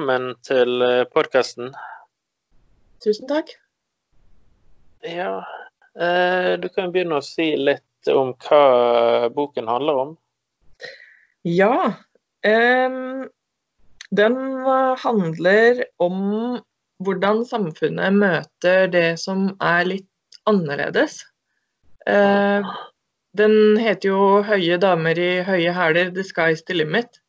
velkommen til podkasten. Tusen takk. Ja, eh, du kan begynne å si litt om hva boken handler om. Ja. Um, den handler om hvordan samfunnet møter det som er litt annerledes. Uh, den heter jo 'Høye damer i høye hæler, the sky's the limit'.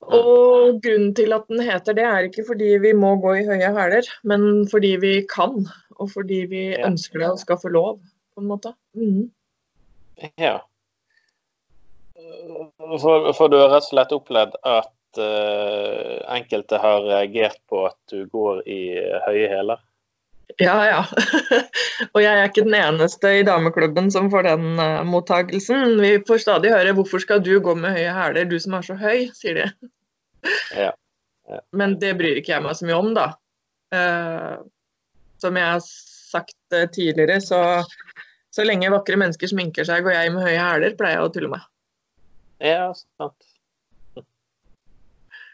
Og grunnen til at den heter det, er ikke fordi vi må gå i høye hæler, men fordi vi kan. Og fordi vi ønsker det og skal få lov, på en måte. Mm. Ja. For, for, du har rett og slett opplevd at uh, enkelte har reagert på at du går i høye hæler? Ja, ja. og jeg er ikke den eneste i dameklubben som får den uh, mottagelsen. Vi får stadig høre 'hvorfor skal du gå med høye hæler, du som er så høy', sier de. Ja. Ja. Men det bryr ikke jeg meg så mye om, da. Uh, som jeg har sagt uh, tidligere, så, så lenge vakre mennesker sminker seg, går jeg med høye hæler, pleier jeg å tulle med. Ja, sant.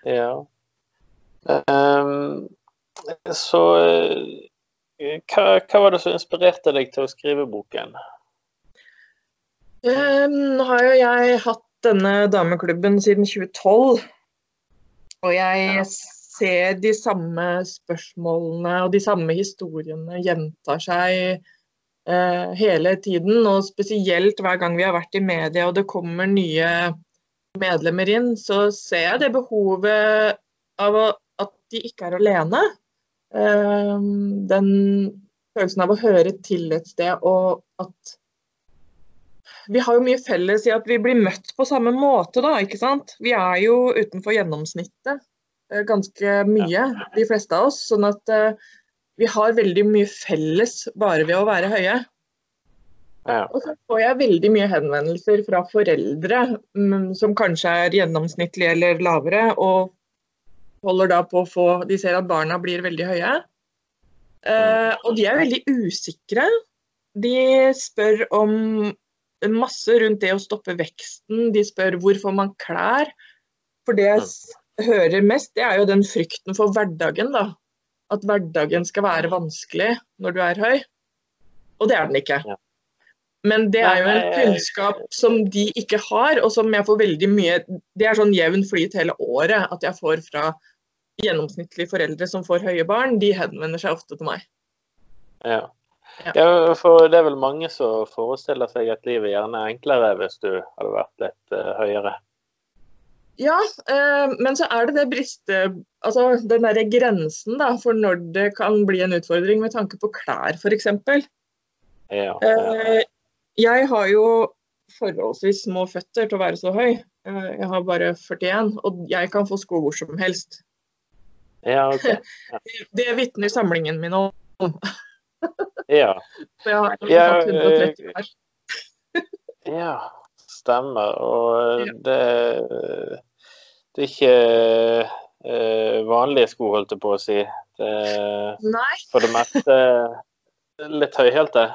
Ja. Um, så hva, hva, var det som inspirerte deg til å skrive boken? Nå har jo jeg hatt denne dameklubben siden 2012. Og jeg ser de samme spørsmålene og de samme historiene gjentar seg uh, hele tiden. Og spesielt hver gang vi har vært i media og det kommer nye medlemmer inn, så ser jeg det behovet av å, at de ikke er alene. Eh, den følelsen av å høre til et sted og at vi har jo mye felles i at vi blir møtt på samme måte, da. ikke sant? Vi er jo utenfor gjennomsnittet eh, ganske mye, de fleste av oss. Sånn at uh, vi har veldig mye felles bare ved å være høye. Ja. Og så får jeg veldig mye henvendelser fra foreldre um, som kanskje er gjennomsnittlige eller lavere, og holder da på å få De ser at barna blir veldig høye. Uh, og de er veldig usikre. De spør om masse rundt det å stoppe veksten. De spør hvor får man klær. For det jeg hører mest, det er jo den frykten for hverdagen. da. At hverdagen skal være vanskelig når du er høy. Og det er den ikke. Men det er jo en kunnskap som de ikke har, og som jeg får veldig mye Det er sånn jevn flyt hele året at jeg får fra gjennomsnittlige foreldre som får høye barn. De henvender seg ofte til meg. Ja. Ja. for det er vel mange som forestiller seg at livet gjerne er enklere hvis du hadde vært litt uh, høyere? Ja, eh, men så er det det briste Altså den derre grensen da, for når det kan bli en utfordring med tanke på klær, f.eks. Ja, ja. Uh, jeg har jo forholdsvis små føtter til å være så høy. Jeg har bare 41, og jeg kan få sko hvor som helst. Ja, ok. Ja. Det vitner samlingen min om. Ja. Så jeg har ja, 130 her. ja, stemmer. Og det, det er ikke vanlige sko, holdt jeg på å si. Det, Nei. For det meste litt høyhælte.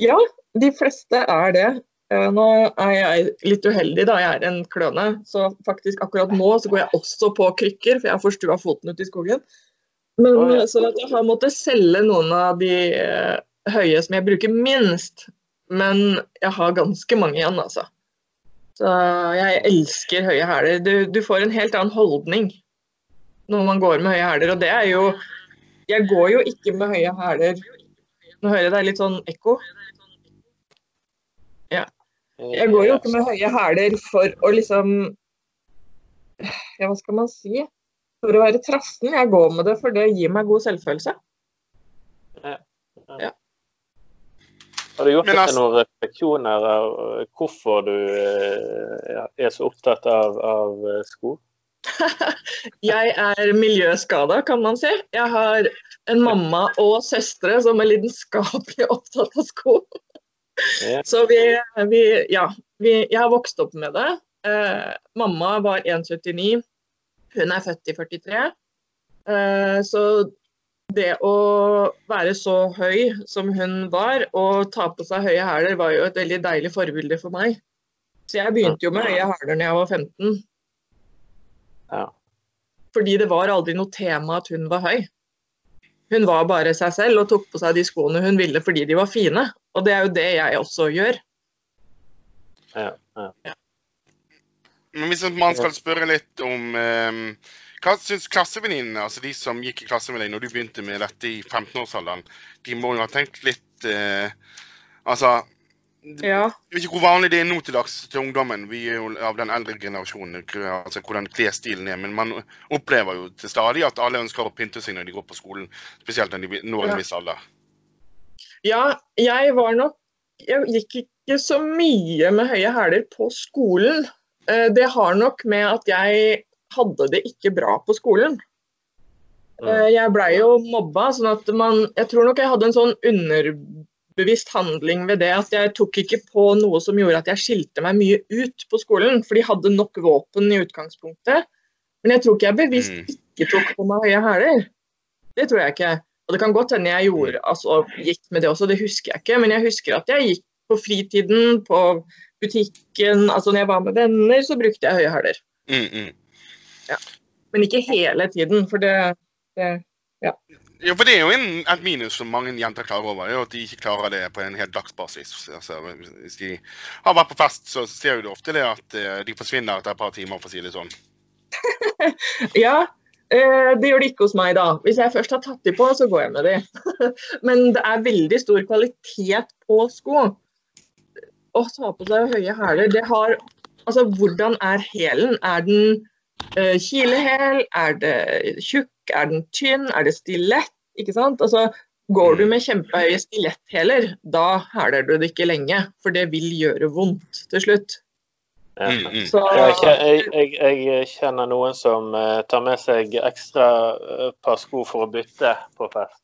Ja, de fleste er det. Eh, nå er jeg litt uheldig, da. Jeg er en kløne. Så faktisk akkurat nå så går jeg også på krykker, for jeg har forstua foten ute i skogen. Men oh, ja. Så jeg har måttet selge noen av de uh, høye som jeg bruker minst. Men jeg har ganske mange igjen, altså. Så jeg elsker høye hæler. Du, du, får en helt annen holdning når man går med høye hæler. Og det er jo Jeg går jo ikke med høye hæler Nå hører jeg det er litt sånn ekko. Ja. Jeg går jo ikke med høye hæler for å liksom Ja, hva skal man si? for å være trassen. Jeg går med det, for det gir meg god selvfølelse. Ja. ja. Har du gjort deg altså, noen refleksjoner av hvorfor du eh, er så opptatt av, av eh, sko? jeg er miljøskada, kan man si. Jeg har en mamma og søstre som er lidenskapelig opptatt av sko. Så vi, vi Ja. Vi, jeg har vokst opp med det. Eh, mamma var 1,79. Hun er født i 43. Eh, så det å være så høy som hun var, og ta på seg høye hæler, var jo et veldig deilig forbilde for meg. Så jeg begynte jo med høye hæler når jeg var 15. Ja. Fordi det var aldri noe tema at hun var høy. Hun var bare seg selv og tok på seg de skoene hun ville fordi de var fine. Og det er jo det jeg også gjør. Ja, ja. Men hvis man skal spørre litt om um, Hva syns klassevenninnene, altså de som gikk i klasse med deg når du begynte med dette i 15-årsalderen, de må jo ha tenkt litt uh, Altså ja. Jeg vet ikke hvor vanlig det er nå til dags til ungdommen. Vi er jo av den eldre generasjonen, altså hvordan klesstilen er. Men man opplever jo til stadig at alle ønsker å pynte seg når de går på skolen. Spesielt når de når en viss alder. Ja, jeg var nok Jeg gikk ikke så mye med høye hæler på skolen. Eh, det har nok med at jeg hadde det ikke bra på skolen. Eh, jeg blei jo mobba, sånn at man Jeg tror nok jeg hadde en sånn under bevisst handling ved det at jeg tok ikke på noe som gjorde at jeg skilte meg mye ut på skolen, for de hadde nok våpen i utgangspunktet. Men jeg tror ikke jeg bevisst Mm. ikke tok på meg høye hæler. Det tror jeg ikke. Og det kan godt hende jeg gjorde, altså, gikk med det også, det husker jeg ikke. Men jeg husker at jeg gikk på fritiden, på butikken, altså når jeg var med venner, så brukte jeg høye hæler. Mm, mm. Men ikke hele tiden, for det, det Ja, for det er jo en, et minus som mange jenter klarer over, det er at de ikke klarer det på en helt dagsbasis. Altså, hvis de har vært på fest, så ser du ofte det at eh, de forsvinner etter et par timer, for å si det sånn. Ja, eh, det gjør det ikke hos meg da. Hvis jeg først har tatt de på, så går jeg med de. Men det er veldig stor kvalitet på sko. Å ta på seg høye hæler, det har Altså, hvordan er hælen? Er den uh, kilehæl? Er det tjukk? Er den tynn? Er det stilett? Ikke sant? Altså, går du med kjempehøye stiletthæler, da hæler du det ikke lenge. For det vil gjøre vondt til slutt. Ja. Mm, mm. Så Jeg, jeg, jeg, kjenner noen som eh, tar med seg ekstra eh, par sko for å bytte på fest.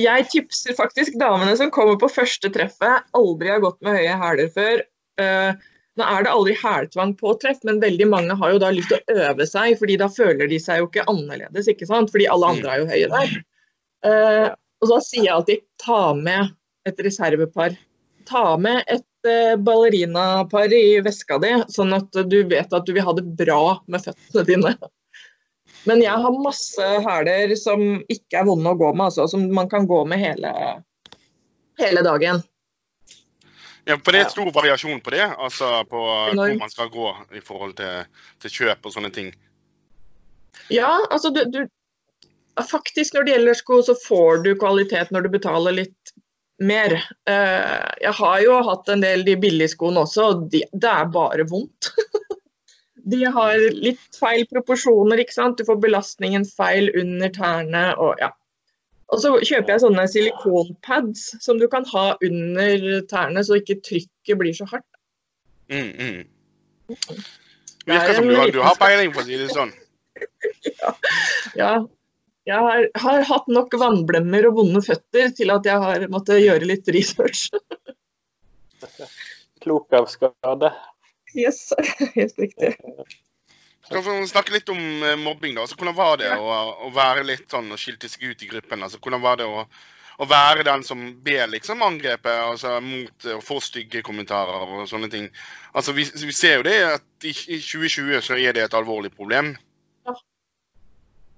Jeg tipser faktisk damene som kommer på første treffet, aldri har gått med høye hæler før. Eh, nå er det aldri hæltvang på treff, men veldig mange har jo da lyst til å øve seg, fordi da føler de seg jo ikke annerledes, ikke sant? Fordi alle andre er jo høye der. Uh, og så sier jeg alltid ta med et reservepar. Ta med et uh, ballerinapar i veska di, sånn at du vet at du vil ha det bra med føttene dine. Men jeg har masse hæler som ikke er vonde å gå med, altså, som man kan gå med hele, hele dagen. Ja, for det er stor variasjon på det, altså på hvor man skal gå i forhold til, til kjøp og sånne ting. Ja, altså du, du Faktisk når det gjelder sko, så får du kvalitet når du betaler litt mer. Eh, jeg har jo hatt en del de billige skoene også, og de, det er bare vondt. de har litt feil proporsjoner, ikke sant. Du får belastningen feil under tærne og ja. Og så kjøper jeg sånne silikonpads som du kan ha under tærne, så ikke trykket blir så hardt. Mm, mm. Er Virker som du har, du har peiling, for å si det sånn. Ja. Jeg har, har hatt nok vannblemmer og vonde føtter til at jeg har måttet gjøre litt research. Klok av skade. Yes, helt riktig. Skal vi snakke litt om eh, mobbing, da. Altså, hvordan var det å, å være litt sånn og skilte seg ut i gruppen? Altså, hvordan var det å, å være den som ble liksom angrepet altså, mot å få stygge kommentarer og sånne ting? Altså, vi, vi ser jo det at i, i 2020 så er det et alvorlig problem.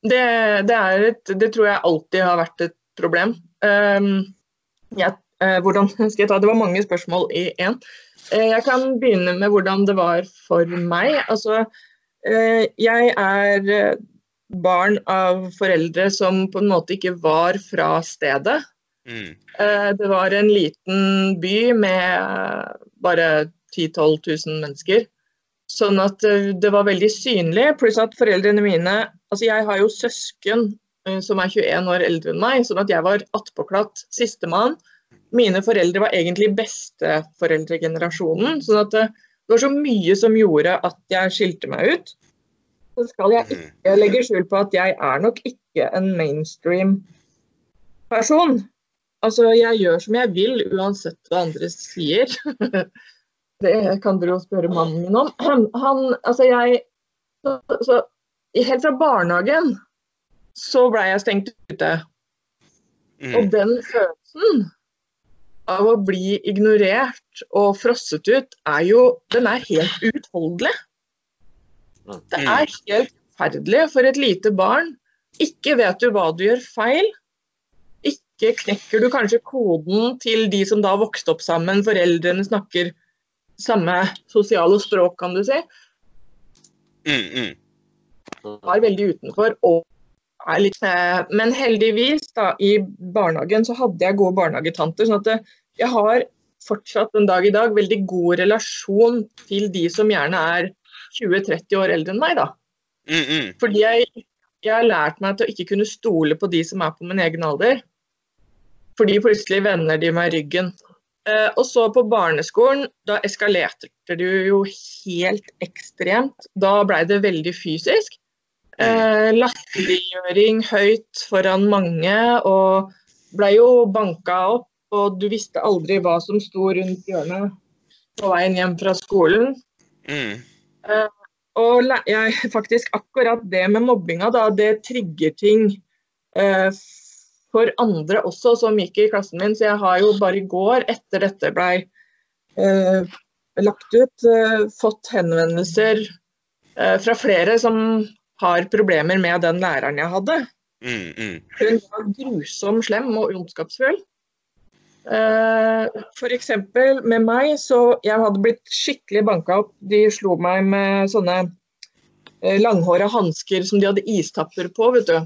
Det, det, er et, det tror jeg alltid har vært et problem. Um, jeg, eh, hvordan skal jeg ta? Det var mange spørsmål i én. Eh, jeg kan begynne med hvordan det var for meg. Altså, eh, jeg er eh, barn av foreldre som på en måte ikke var fra stedet. Mm. Eh, Det var en liten by med bare 10 000-12 000 mennesker. Sånn at eh, det var veldig synlig. Pluss at foreldrene mine Altså jeg har jo søsken eh, som er 21 år eldre enn meg, sånn at jeg var attpåklatt sistemann. Mine foreldre var egentlig besteforeldregenerasjonen. Sånn at eh, det var så mye som gjorde at jeg skilte meg ut. Så skal jeg Mm. ikke legge skjul på at jeg er nok ikke en mainstream person. Altså, jeg gjør som jeg vil, uansett hva andre sier. Det kan dere jo spørre mannen min om. Han, altså jeg så, så, Helt fra barnehagen så blei jeg stengt ute. Og Mm. den følelsen av å bli ignorert og frosset ut, er jo Den er helt uutholdelig. Det er helt forferdelig for et lite barn. Ikke vet du hva du gjør feil. Ikke knekker du kanskje koden til de som da vokste opp sammen, foreldrene snakker samme sosiale språk, kan du si. Mm, mm. var veldig utenfor. og er litt, eh, Men heldigvis, da, i barnehagen så hadde jeg gode barnehagetanter. sånn at det- jeg har fortsatt en dag i dag veldig god relasjon til de som gjerne er 20-30 år eldre enn meg. da. Mm, mm. Fordi jeg, jeg har lært meg til å ikke kunne stole på de som er på min egen alder. Fordi plutselig vender de meg ryggen. Eh, og så på barneskolen, da eskalerte det jo helt ekstremt. Da blei det veldig fysisk. Eh, Latterliggjøring høyt foran mange, og blei jo banka opp. Og du visste aldri hva som sto rundt hjørnet på veien hjem fra skolen. Mm. Og jeg, faktisk akkurat det med mobbinga, da, det trigger ting eh, for andre også som gikk i klassen min. Så jeg har jo bare i går, etter dette blei eh, lagt ut, eh, fått henvendelser eh, fra flere som har problemer med den læreren jeg hadde. Mm, mm. Hun var grusom, slem og ondskapsfull. Eh, F.eks. med meg, så jeg hadde blitt skikkelig banka opp. De slo meg med sånne eh, langhåra hansker som de hadde istapper på, vet du.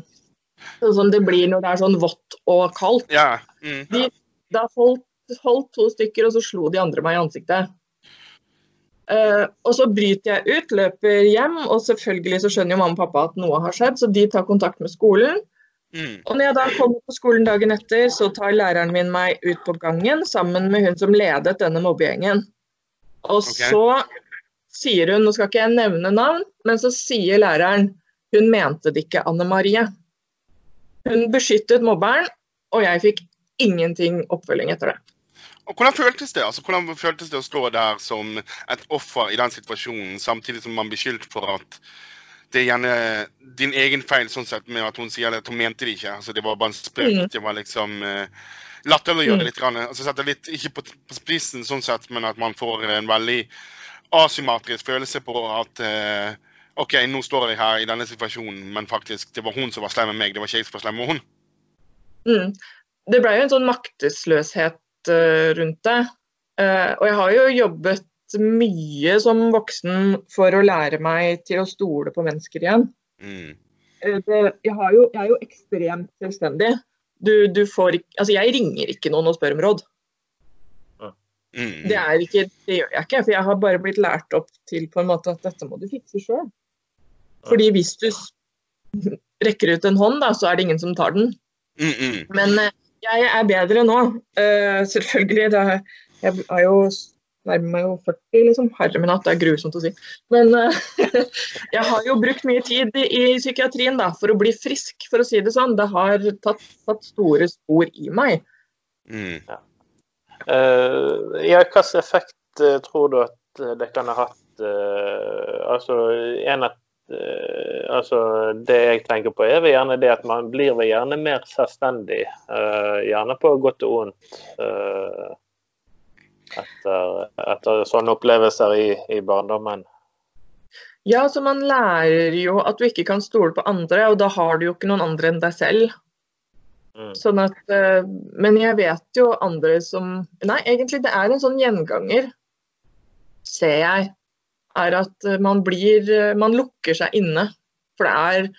Sånn som det blir når det er sånn vått og kaldt. Ja. Mm. Da holdt, holdt to stykker, og så slo de andre meg i ansiktet. Uh, og så bryter jeg ut, løper hjem, og selvfølgelig så skjønner jo mamma og pappa at noe har skjedd, så de tar kontakt med skolen. Mm. Og når jeg da kommer på skolen dagen etter, så tar læreren min meg ut på gangen sammen med hun som ledet denne mobbegjengen. Og så sier hun, nå skal ikke jeg nevne navn, men så sier læreren hun mente det ikke, Anne Marie. Hun beskyttet mobberen, og jeg fikk ingenting oppfølging etter det. Og Hvordan føltes det Altså, hvordan føltes det å stå der som et offer i den situasjonen, samtidig som man blir skyldt for at det er gjerne din egen feil, sånn sett med at hun sier at hun mente det ikke. altså Det var bare en spøk. Mm. Det var liksom uh, latterliggjøre det litt. Grann. altså Sette litt, ikke på, på spissen, sånn sett, men at man får en veldig asymmetrisk følelse på at uh, OK, nå står jeg her i denne situasjonen, men faktisk, det var hun som var slem med meg, det var ikke jeg som var slem med hun. Mm. Det ble jo en sånn maktesløshet uh, rundt det. Uh, og jeg har jo jobbet mye som voksen for å lære meg til å stole på mennesker igjen. Mm. Eh, det, jeg, har jo, jeg er jo ekstremt selvstendig. Du, du får ikke, altså jeg ringer ikke noen og spør om råd. Mm. Det, er ikke, det gjør jeg ikke, for jeg har bare blitt lært opp til på en måte at dette må du fikse sjøl. Fordi hvis du rekker ut en hånd, da, så er det ingen som tar den. Mm, mm. Men eh, jeg er bedre nå. uh, selvfølgelig. Det er, jeg er jo nærmer meg jo 40, liksom. Herre min hatt, det er grusomt å si. Men uh, jeg har jo brukt mye tid i, i psykiatrien da, for å bli frisk, for å si det sånn. Det har tatt, tatt store spor i meg. Mm. Eh, ja, hvilken effekt uh, tror du at det kan ha hatt? altså, en at, altså, det jeg tenker på, er vel gjerne det at man blir vel gjerne mer selvstendig. eh, gjerne på godt og ondt. Etter, etter sånne opplevelser i, i barndommen. Ja, så man lærer jo at du ikke kan stole på andre, og da har du jo ikke noen andre enn deg selv. Mm. Sånn at, eh, men jeg vet jo andre som Nei, egentlig det er en sånn gjenganger, ser jeg. Er at eh, man blir eh, Man lukker seg inne. For det er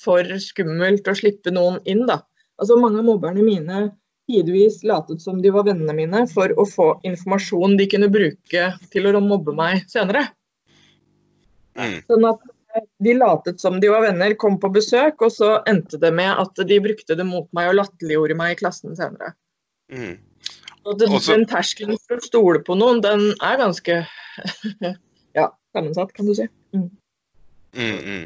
for skummelt å slippe noen inn, da. Altså Mange av mobberne mine tidvis latet som de var vennene mine for å få informasjon de kunne bruke til å mobbe meg senere. Mm. Sånn at eh, de latet som de var venner, kom på besøk, og så endte det med at de brukte det mot meg og latterliggjorde meg i klassen senere. Mm. Og den, Også- den terskelen for å stole på noen, den er ganske ja, sammensatt, kan du si. Mm, mm.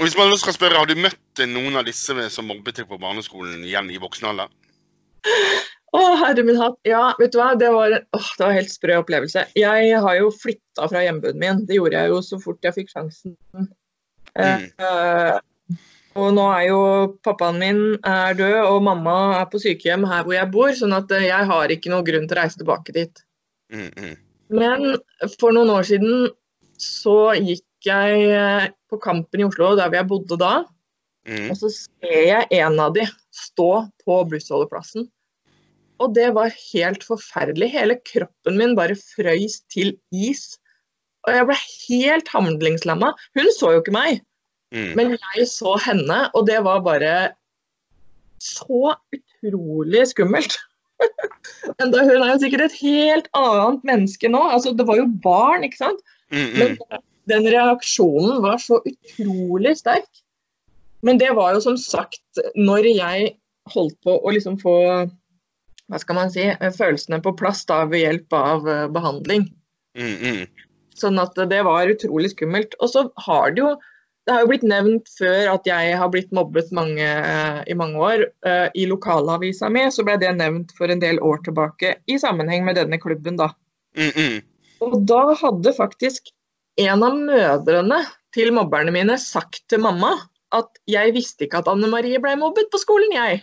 Hvis man skal spørre, Har du møtt noen av disse som mobbet deg på barneskolen igjen i voksen alder? Å, herre min hatt. Ja, vet du hva. Det var, åh, det var en helt sprø opplevelse. Jeg har jo flytta fra hjembyen min. Det gjorde jeg jo så fort jeg fikk sjansen. Mm. eh, og nå er jo pappaen min er død, og mamma er på sykehjem her hvor jeg bor, sånn at eh, jeg har ikke noen grunn til å reise tilbake dit. Mm, mm. Men for noen år siden så gikk gikk jeg eh, på Kampen i Oslo, der hvor jeg bodde da. Mm. Og så ser jeg en av de stå på bussholdeplassen. Og det var helt forferdelig. Hele kroppen min bare frøys til is. Og jeg ble helt handlingslamma. Hun så jo ikke meg, Mm. men jeg så henne, og det var bare så utrolig skummelt. Enda hun er jo sikkert et helt annet menneske nå. Altså, det var jo barn, ikke sant? Mm, Men mm. Den reaksjonen var så utrolig sterk. Men det var jo som sagt når jeg holdt på å liksom få hva skal man si, følelsene på plass da ved hjelp av eh, behandling. Mm, mm. Sånn at det var utrolig skummelt. Og så har det jo det har jo blitt nevnt før at jeg har blitt mobbet mange, uh, i mange år. Uh, I lokalavisa mi så ble det nevnt for en del år tilbake i sammenheng med denne klubben. da. Mm, mm. Og da hadde faktisk en av mødrene til mobberne mine sagt til mamma at jeg visste ikke at Anne Marie ble mobbet på skolen, jeg.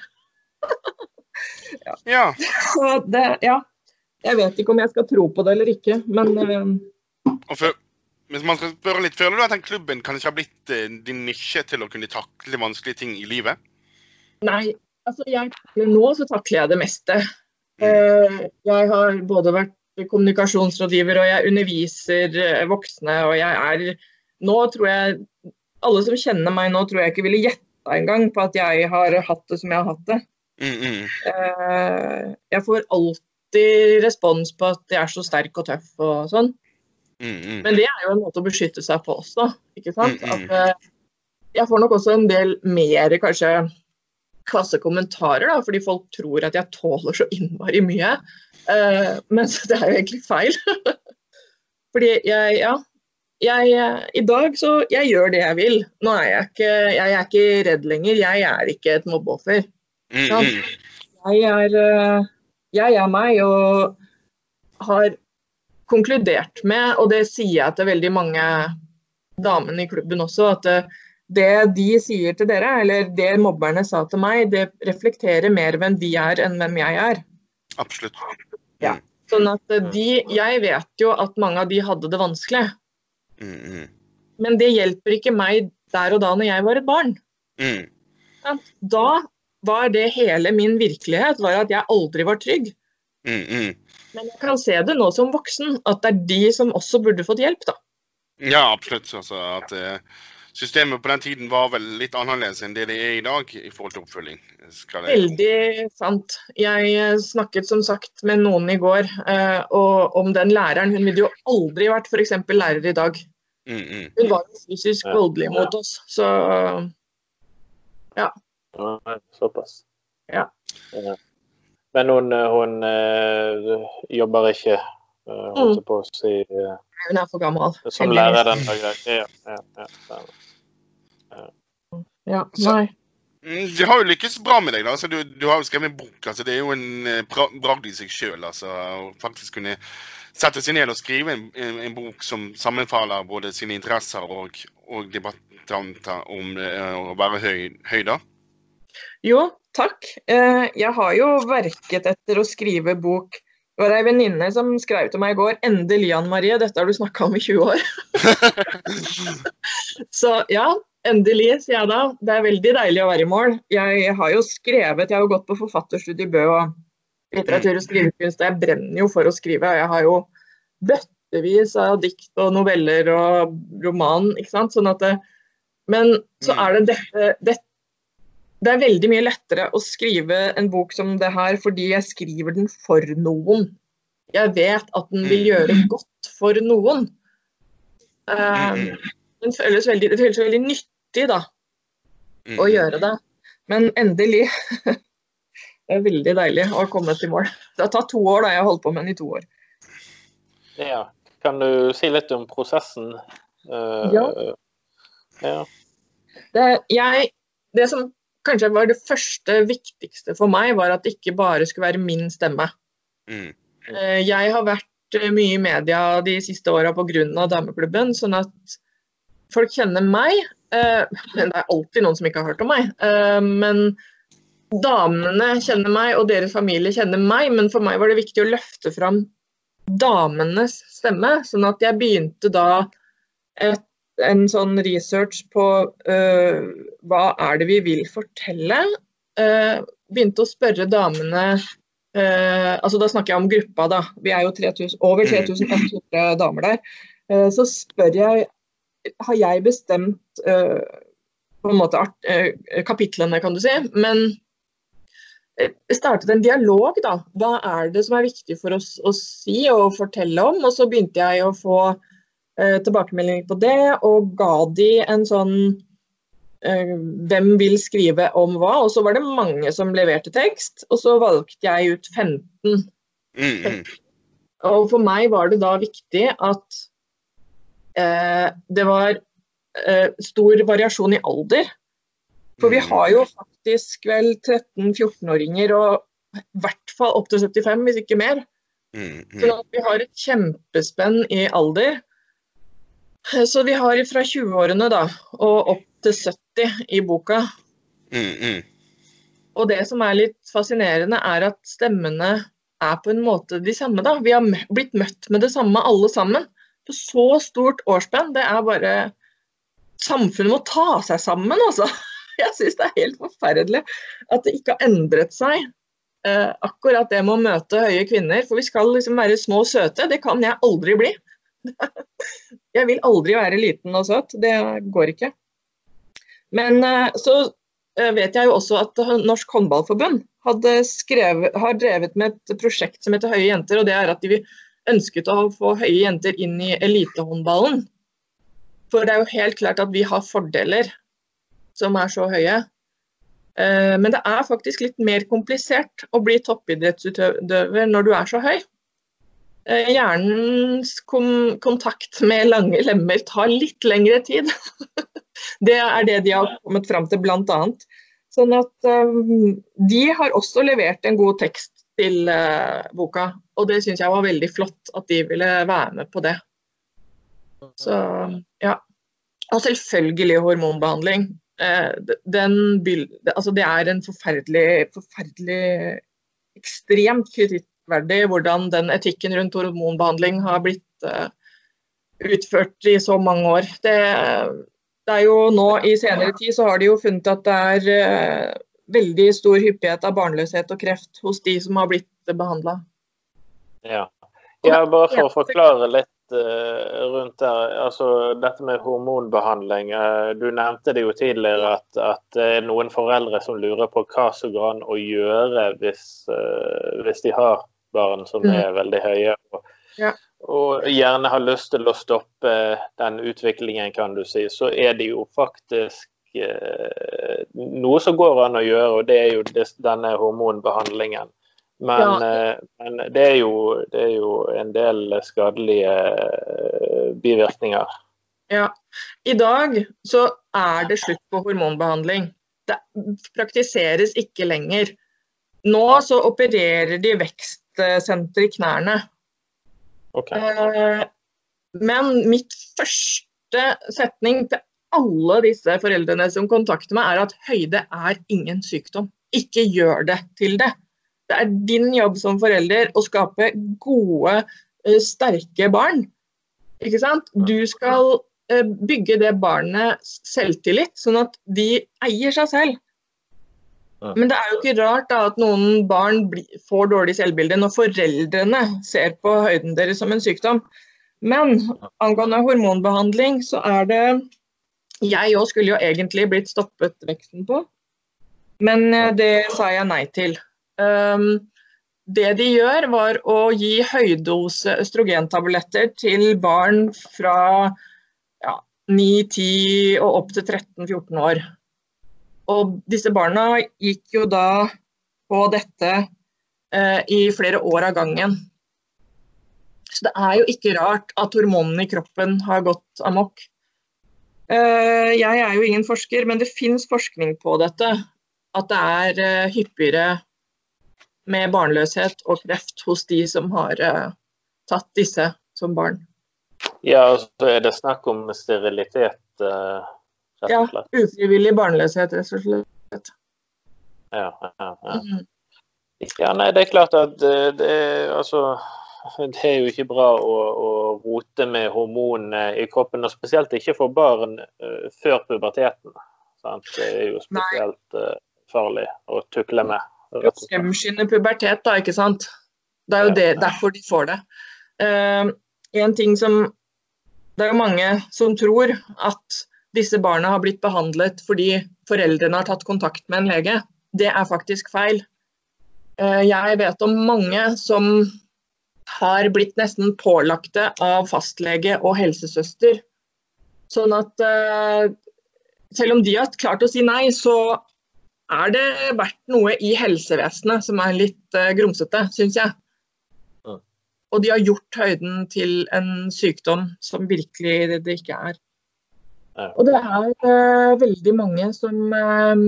Ja. Så det, ja. Jeg vet ikke om jeg skal tro på det eller ikke, men Og for, hvis man skal spørre litt, Føler du at den klubben kanskje har blitt eh, din nisje til å kunne takle vanskelige ting i livet? nei. Altså, jeg nå så takler jeg det meste. Eh, jeg har både vært kommunikasjonsrådgiver og jeg underviser eh, voksne, og jeg er Nå tror jeg Alle som kjenner meg nå, tror jeg ikke ville gjetta engang på at jeg har hatt det som jeg har hatt det. Mm, mm. Eh, jeg får alltid respons på at jeg er så sterk og tøff og sånn. Mm, mm. Men det er jo en måte å beskytte seg på også, ikke sant. Mm, mm. At, eh, jeg får nok også en del mer kanskje kvasse kommentarer, da, fordi folk tror at jeg tåler så innmari mye. Uh, men det er jo egentlig feil. fordi jeg, ja. Jeg, eh, I dag så jeg gjør det jeg vil. Nå er jeg ikke, jeg er ikke redd lenger. Jeg er ikke et mobbeoffer. Mm, mm. Jeg er, eh, jeg er meg og har konkludert med, og det sier jeg til veldig mange damene i klubben også, at det de sier til dere, eller det mobberne sa til meg, det reflekterer mer hvem de er enn hvem jeg er. Absolutt. Ja. Sånn at eh, de, Jeg vet jo at mange av de hadde det vanskelig, Mm, mm. men det hjelper ikke meg der og da når jeg var et barn. Mm. Da var det hele min virkelighet, var at jeg aldri var trygg. Mm, mm. Men jeg kan se det nå som voksen, at det er de som også burde fått hjelp, da. Ja, absolutt. Altså, at eh, systemet på den tiden var vel litt annerledes enn det det er i dag i forhold til oppfølging. Veldig sant. Jeg eh, snakket som sagt med noen i går eh, og om den læreren. Hun ville jo aldri vært f.eks. lærer i dag. Mm, mm. Hun var fysisk Ja. voldelig mot oss. Så Ja, såpass. Ja. Ja. Men hun, eh, hun jobber ikke, holdt jeg på å si, eh, hun er for gammel. som lærer den dag. Ja, ja, ja, ja. Ja, nei. Mm, Det har jo lykkes bra med deg. da. Altså, du, du har jo skrevet en bok. altså Det er jo en eh, bra, bragd i seg sjøl. Altså, å faktisk kunne sette seg ned og skrive en, en, en bok som sammenfaller både sine interesser og, og debattanter om eh, å være høy, høy da. Jo, takk. Eh, Jeg har jo verket etter å skrive bok. Det var ei venninne som skrev til meg i går 'Endelig, Ann Marie, dette har du snakka om i 20 år'. Så ja, endelig, sier jeg da. Det er veldig deilig å være i mål. Jeg har jo skrevet, jeg har jo gått på forfatterstudiet i Bø og litteratur og skrivekunst, jeg brenner jo for å skrive. Jeg har jo bøttevis av dikt og noveller og roman, ikke sant. Sånn at det, men så er det dette, dette det er veldig mye lettere å skrive en bok som det her, fordi jeg skriver den for noen. Jeg vet at den vil gjøre godt for noen. Uh, den føles veldig, det føles veldig nyttig da, Mm. å gjøre det. Men endelig Det er veldig deilig å komme til mål. Det har tatt to år, da. Jeg har holdt på med den i to år. ja. Kan du si litt om prosessen? Uh, Ja. ja. Det, jeg, det som kanskje var det første viktigste for meg, var at det ikke bare skulle være min stemme. Mm. Eh, Jeg har vært eh, mye i media de siste åra pga. dameklubben, sånn at folk kjenner meg. eh, Men det er alltid noen som ikke har hørt om meg. Men damene kjenner meg, og deres familie kjenner meg. Men for meg var det viktig å løfte fram damenes stemme. Sånn at jeg begynte da et en sånn research på uh, hva er det vi vil fortelle. Uh, begynte å spørre damene uh, altså Da snakker jeg om gruppa, da. Vi er jo 3000, over 3100 damer der. så spør jeg Har jeg bestemt på en måte kapitlene, kan du si. Men startet en dialog, da. Hva er det som er viktig for oss å si og fortelle om? Og så begynte jeg å få tilbakemeldinger på det, og ga de en sånn eh, Hvem vil skrive om hva? Og så var det mange som leverte tekst, og så valgte jeg ut 15. Mm, mm. Og for meg var det da viktig at eh, det var eh, stor variasjon i alder. For vi har jo faktisk vel 13-14-åringer, og i hvert fall opp til 75, hvis ikke mer. Mm, mm. Så vi har et kjempespenn i alder. Så vi har fra 20-årene da, og opp til 70 i boka. Mm, mm, og det som er litt fascinerende, er at stemmene er på en måte de samme. da. Vi har blitt møtt med det samme alle sammen. På så stort årsspenn. Det er bare Samfunnet må ta seg sammen, altså. Jeg syns det er helt forferdelig at det ikke har endret seg. Eh, akkurat det med å møte høye kvinner. For vi skal liksom være små og søte. Det kan jeg aldri bli. jeg vil aldri være liten og søt. Det går ikke. Men uh, så uh, vet jeg jo også at Norsk Håndballforbund skrevet, har drevet med et prosjekt som heter Høye jenter. og det er at de ønsket å få høye jenter inn i elitehåndballen. For det er jo helt klart at vi har fordeler som er så høye. Eh, men det er faktisk litt mer komplisert å bli toppidrettsutøver når du er så høy. Eh, hjernens kontakt med lange lemmer tar litt lengre tid. det er det de har kommet fram til, bl.a. Sånn at um, de har også levert en god tekst til uh, boka. Og det syns jeg var veldig flott at de ville være med på det. Så ja. Og selvfølgelig hormonbehandling. Eh, den, altså det er en forferdelig, forferdelig ekstremt kritikkverdig hvordan den etikken rundt hormonbehandling har blitt uh, utført i så mange år. Det, det, er jo nå I senere tid så har de jo funnet at det er uh, veldig stor hyppighet av barnløshet og kreft hos de som har blitt behandla. Ja. ja. bare for å forklare litt Eh, rundt der. Altså dette med hormonbehandling. Eh, du nevnte det jo tidligere at, at det er noen foreldre som lurer på hva som går an å gjøre hvis, eh, hvis de har barn som mm. er veldig høye. Og, ja. og, gjerne har lyst til å stoppe den utviklingen, kan du si. Så er det jo faktisk noe som går an å gjøre, og det er jo denne hormonbehandlingen. Men, ja. Eh, men det, er jo, det, er jo, en del skadelige eh, bivirkninger. Ja. I dag så er det slutt på hormonbehandling. Det praktiseres ikke lenger. Nå så opererer de vekstsenter i knærne. Okay. Eh, men mitt første setning til alle disse foreldrene som kontakter meg, er at høyde er ingen sykdom. Ikke gjør det til det. Det er din jobb som forelder å skape gode, eh, sterke barn. Ikke sant? Du skal eh, bygge det barnet selvtillit, sånn at de eier seg selv. Men det er jo ikke rart da, at noen barn får dårlig selvbilde når foreldrene ser på høyden deres som en sykdom. Men angående hormonbehandling, så er det Jeg òg skulle jo egentlig blitt stoppet veksten på, men eh, det sa jeg nei til. Um, det de gjør, var å gi høydose østrogentabletter til barn fra ja, 9-10 og opp til 13-14 år. Og disse barna gikk jo da på dette eh, i flere år av gangen. Så det er jo ikke rart at hormonene i kroppen har gått amok. Eh, jeg er jo ingen forsker, men det fins forskning på dette. At det er eh, hyppigere med barnløshet og kreft hos de som har uh, tatt disse som barn. Ja, og så er det snakk om sterilitet, uh, rett og slett? Ja, ufrivillig barnløshet, rett og slett. Ja, ja, ja. Mm. ja nei, det er klart at det, det er altså det er jo ikke bra å, å rote med hormonene i kroppen, og spesielt ikke for barn uh, før puberteten. Sant? Det er jo spesielt uh, farlig å tukle med. Fremskynde pubertet, da, ikke sant. Det er jo det, derfor de får det. Uh, en ting som Det er jo mange som tror at disse barna har blitt behandlet fordi foreldrene har tatt kontakt med en lege. Det er faktisk feil. Eh, jeg vet om mange som har blitt nesten pålagte av fastlege og helsesøster. Sånn at eh, selv om de har klart å si nei, så er det vært noe i helsevesenet som er litt uh, grumsete, syns jeg. Og de har gjort høyden til en sykdom som virkelig det ikke er. Og det er uh, veldig mange som um,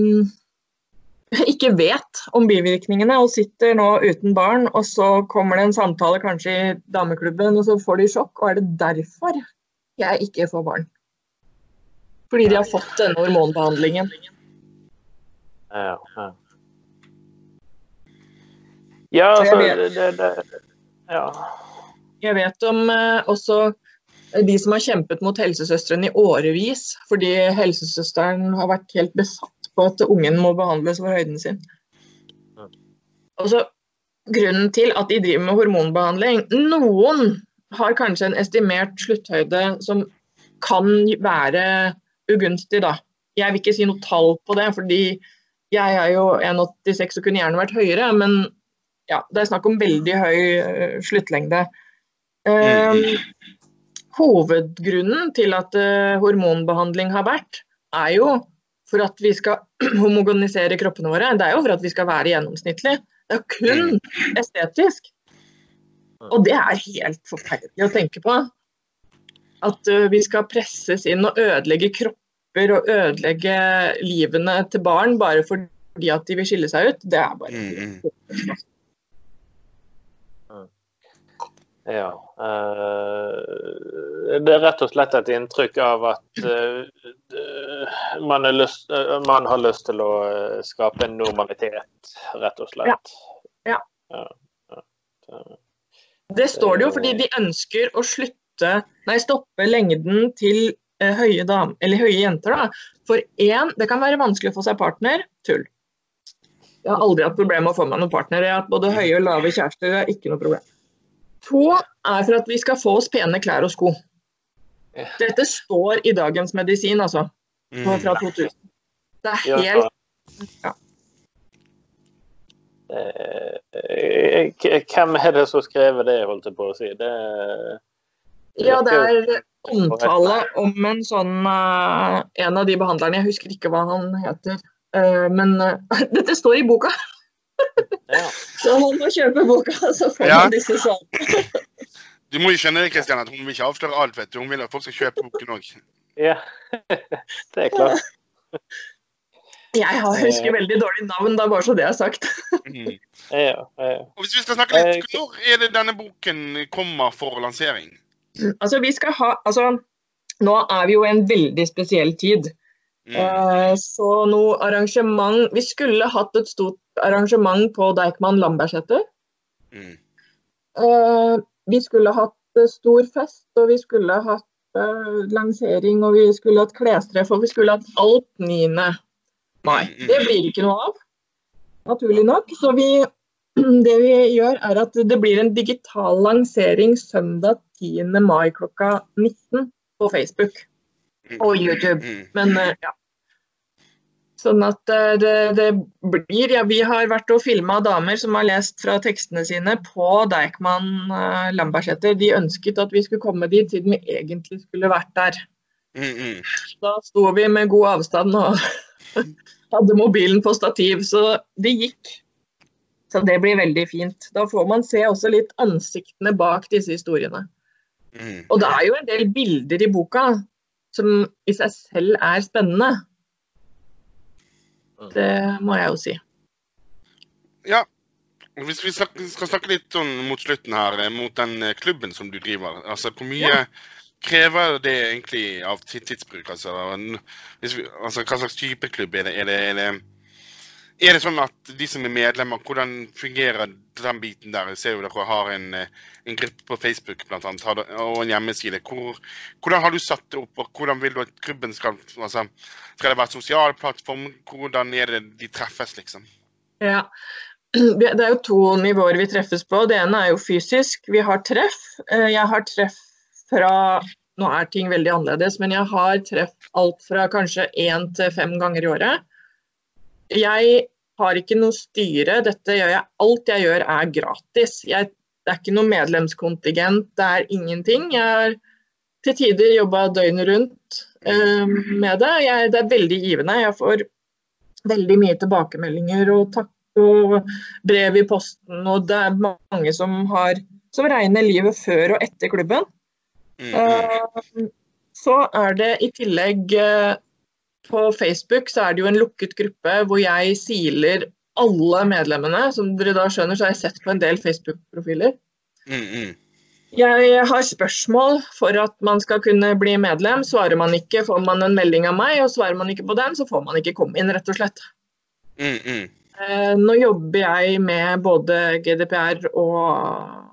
ikke vet om bivirkningene og sitter nå uten barn, og så kommer det en samtale kanskje i dameklubben, og så får de sjokk. Og er det derfor jeg ikke får barn? Fordi de har fått denne hormonbehandlingen. Ja, ja. ja altså det, det, det, Ja. Jeg vet om uh, også de som har kjempet mot helsesøstrene i årevis fordi helsesøsteren har vært helt besatt på at ungen må behandles for høyden sin. Altså, grunnen til at de driver med hormonbehandling Noen har kanskje en estimert slutthøyde som kan være ugunstig, da. Jeg vil ikke si noe tall på det, fordi jeg er jo 1,86 og kunne gjerne vært høyere, men ja, det er snakk om veldig høy uh, sluttlengde. Um, hovedgrunnen til at uh, hormonbehandling har vært, er jo for at vi skal homogenisere kroppene våre. Det er jo for at vi skal være gjennomsnittlig. Det er kun mm. estetisk. Og det er helt forferdelig å tenke på. At uh, vi skal presses inn og ødelegge kropper og ødelegge livene til barn bare fordi at de vil skille seg ut. Det er bare mm. mm. Ja. Uh, det er rett og slett et inntrykk av at uh, man, lyst, uh, man, har lyst til å skape en normalitet, rett og slett. Ja. ja. ja. Det står det jo fordi de ønsker å slutte, nei, stoppe lengden til høye, dam, høye jenter. Da. For én, det kan være vanskelig å få seg partner. Tull. Jeg har aldri hatt problemer med å få meg noen partner. Jeg har hatt både høye og lave kjærester. Det er ikke noe problem. To er for at vi skal få oss pene klær og sko. Dette står i Dagens Medisin, altså. Fra 2000. Mm. Det er helt ja. Eh, hvem er det som skrev det, holdt jeg på å si? Det, ja, det er omtale om en sånn uh, En av de behandlerne, jeg husker ikke hva han heter. Uh, men dette står i boka! Ja. Så han må kjøpe boka, så får ja. han disse svarene. Du må jo skjønne Kristian, at hun vil ikke avsløre alt. vet du. Hun vil at folk skal kjøpe boken òg. Ja, det er klart. Jeg har, husker veldig dårlig navn, da, bare så det er sagt. Mm. Ja, ja. Og Hvis vi skal snakke litt, eh, Når er det denne boken kommer for lansering? Altså, vi skal ha, altså, Nå er vi jo i en veldig spesiell tid. Mm. Eh, så noe arrangement Vi skulle hatt et stort arrangement på Deichman Lambertseter. Mm. Uh, vi skulle hatt stor fest, og vi skulle hatt uh, lansering, og vi skulle hatt klestreff, og vi skulle hatt alt 9. mai. Mm, mm. Det blir ikke noe av, naturlig nok. Så vi, det vi gjør, er at det blir en digital lansering søndag 10. mai klokka 19 på Facebook og YouTube. Men ja. Sånn at eh, det, det, blir Ja, vi har vært og filma damer som har lest fra tekstene sine på Deichman uh, Lambertseter. De ønsket at vi skulle komme dit, siden vi egentlig skulle vært der. Mm, mm. Da sto vi med god avstand og hadde mobilen på stativ, så det gikk. Så det blir veldig fint. Da får man se også litt ansiktene bak disse historiene. Mm. Og det er jo en del bilder i boka som i seg selv er spennende. Det må jeg jo si. Ja. Hvis vi skal snakke litt sånn mot slutten her, eh, mot den eh, klubben som du driver. altså Hvor mye ja. krever det egentlig av tidsbruk? Altså, vi, altså, Hva slags type klubb er det? Er det, er det, Er det sånn at de som er medlemmer, hvordan fungerer den biten der? Jeg ser jo dere har en, eh, en gruppe på Facebook blant annet, og en hjemmeside. Hvor, hvordan har du satt det opp, og hvordan vil du at klubben skal altså, Skal det være sosial plattform? Hvordan er det de treffes, liksom? Ja. Det er jo to nivåer vi treffes på. Det ene er jo fysisk. Vi har treff. Eh, Jeg har treff fra Nå er ting veldig annerledes, men jeg har treff alt fra kanskje én til fem ganger i året. Jeg har ikke noe styre. Dette gjør jeg Alt jeg gjør er gratis. Jeg, det er ikke noe medlemskontingent, det er ingenting. Jeg har til tider jobba døgnet rundt eh, med det. Jeg, det er veldig givende. Jeg får veldig mye tilbakemeldinger og takk og brev i posten. Og det er mange som har som regner livet før og etter klubben. Mm. Eh, Så er det i tillegg eh, på Facebook så er det jo en lukket gruppe hvor jeg siler alle medlemmene. Som dere da skjønner, så har jeg sett på en del Facebook-profiler. Mm, mm. Jeg har spørsmål for at man skal kunne bli medlem. Svarer man ikke, får man en melding av meg. Og svarer man ikke på den, så får man ikke komme inn, rett og slett. Mm, mm. Eh, Nå jobber jeg med både GDPR og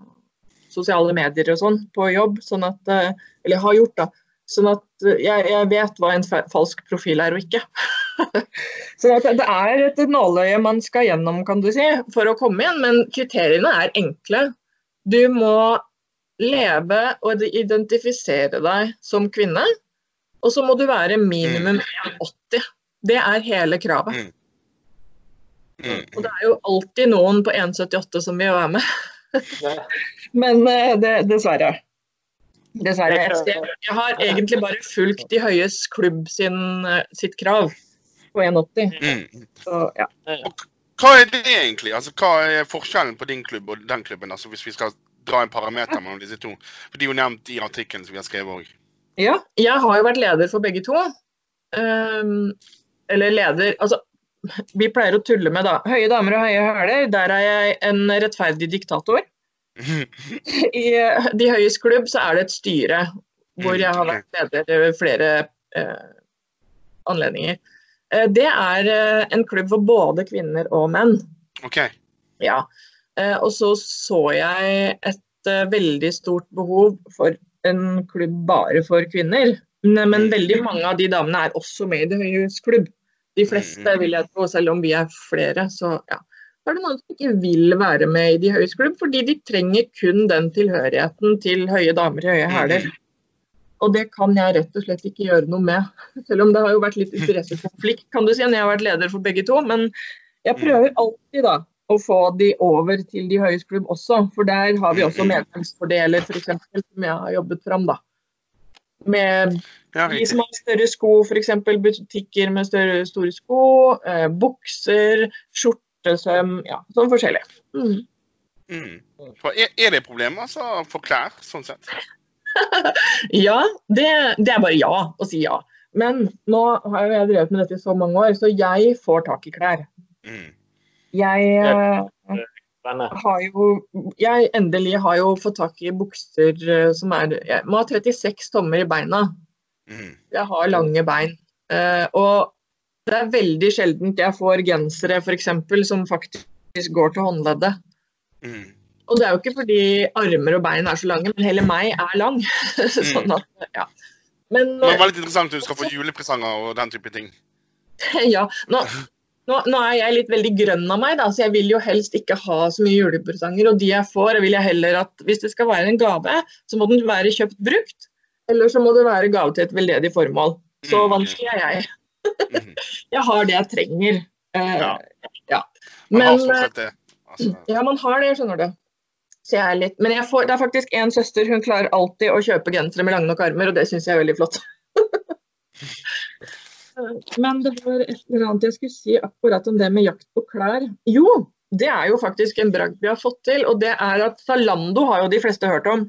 sosiale medier og sånn på jobb, sånn at, eh, eller har gjort da, sånn at eh, jeg, jeg vet hva en falsk profil er og ikke. så at det er et nåløye man skal gjennom, kan du si, for å komme inn, men kriteriene er enkle. Du må leve og identifisere deg som kvinne, og så må du være minimum 1,80. Det er hele kravet. Mm. Mm. Og det er jo alltid noen på 1,78 som vil være med. Men eh, det, dessverre. Dessverre. Det er Jeg, jeg har egentlig bare fulgt De høyes klubb sin, eh, sitt krav på 1,80. Mm. Så ja. Hva er det egentlig? Altså, hva er forskjellen på din klubb og den klubben? Altså, hvis vi skal dra en parameter mellom disse to. For De er jo nevnt i artikkelen som vi har skrevet òg. ja. Jeg har jo vært leder for begge to. Um, eller leder Altså, vi pleier å tulle med da. Høye damer og høye hæler, der er jeg en rettferdig diktator. I eh, De høyes klubb så er det et styre hvor jeg har vært leder ved flere eh, anledninger. Eh, det er eh, en klubb for både kvinner og menn. OK. Ja. Eh, og så så jeg et veldig stort behov for en klubb bare for kvinner. Men, men veldig mange av de damene er også med i Det høyes klubb. De fleste vil jeg tro, selv om vi er flere. Så ja. Så er det noen som ikke vil være med i De høyes klubb, fordi de trenger kun den tilhørigheten til høye damer i høye hæler. Og det kan jeg rett og slett ikke gjøre noe med. Selv om det har jo vært litt interessekonflikt, kan du si, når jeg har vært leder for begge to. Men jeg prøver alltid da å få de over til De høyes klubb også. For der har vi også medlemsfordeler, f.eks., som jeg har jobbet fram. da. Med de som har større sko, f.eks. butikker med større, store sko, eh, bukser, skjortesøm, ja, sånn forskjellig. Mm. Mm. For er, er det problemer altså, for klær, sånn sett? Ja, det, det er bare ja å si ja. Men nå har jeg drevet med dette i så mange år, så jeg får tak i klær. Mm. Jeg eh, har jo Jeg endelig har jo fått tak i bukser eh, som er Jeg må ha 36 tommer i beina. Mm. Jeg har lange bein. Eh, og det er veldig sjeldent jeg får gensere f.eks. som faktisk går til håndleddet. Mm. Og det er jo ikke fordi armer og bein er så lange, men hele meg er lang. sånn at, ja. Men Men det var litt interessant at du skal få julepresanger og den type ting. ja, nå, nå, nå er jeg litt veldig grønn av meg, da, så jeg vil jo helst ikke ha så mye julepresanger. Og de jeg får, vil jeg heller at hvis det skal være en gave, så må den være kjøpt brukt. Eller så må det være gave til et veldedig formål. Så Mm. vanskelig er jeg. Mm. Jeg har det jeg trenger. Uh, Ja. ja. Man har stort sett det. Altså, Ja, man har det, skjønner du. Så jeg er litt, men jeg får, det er faktisk en søster, hun klarer alltid å kjøpe gensere med lange nok armer, og det syns jeg er veldig flott. men det var et eller annet jeg skulle si akkurat om det med jakt på klær. Jo, det er jo faktisk en bragd vi har fått til, og det er at Zalando har jo de fleste hørt om.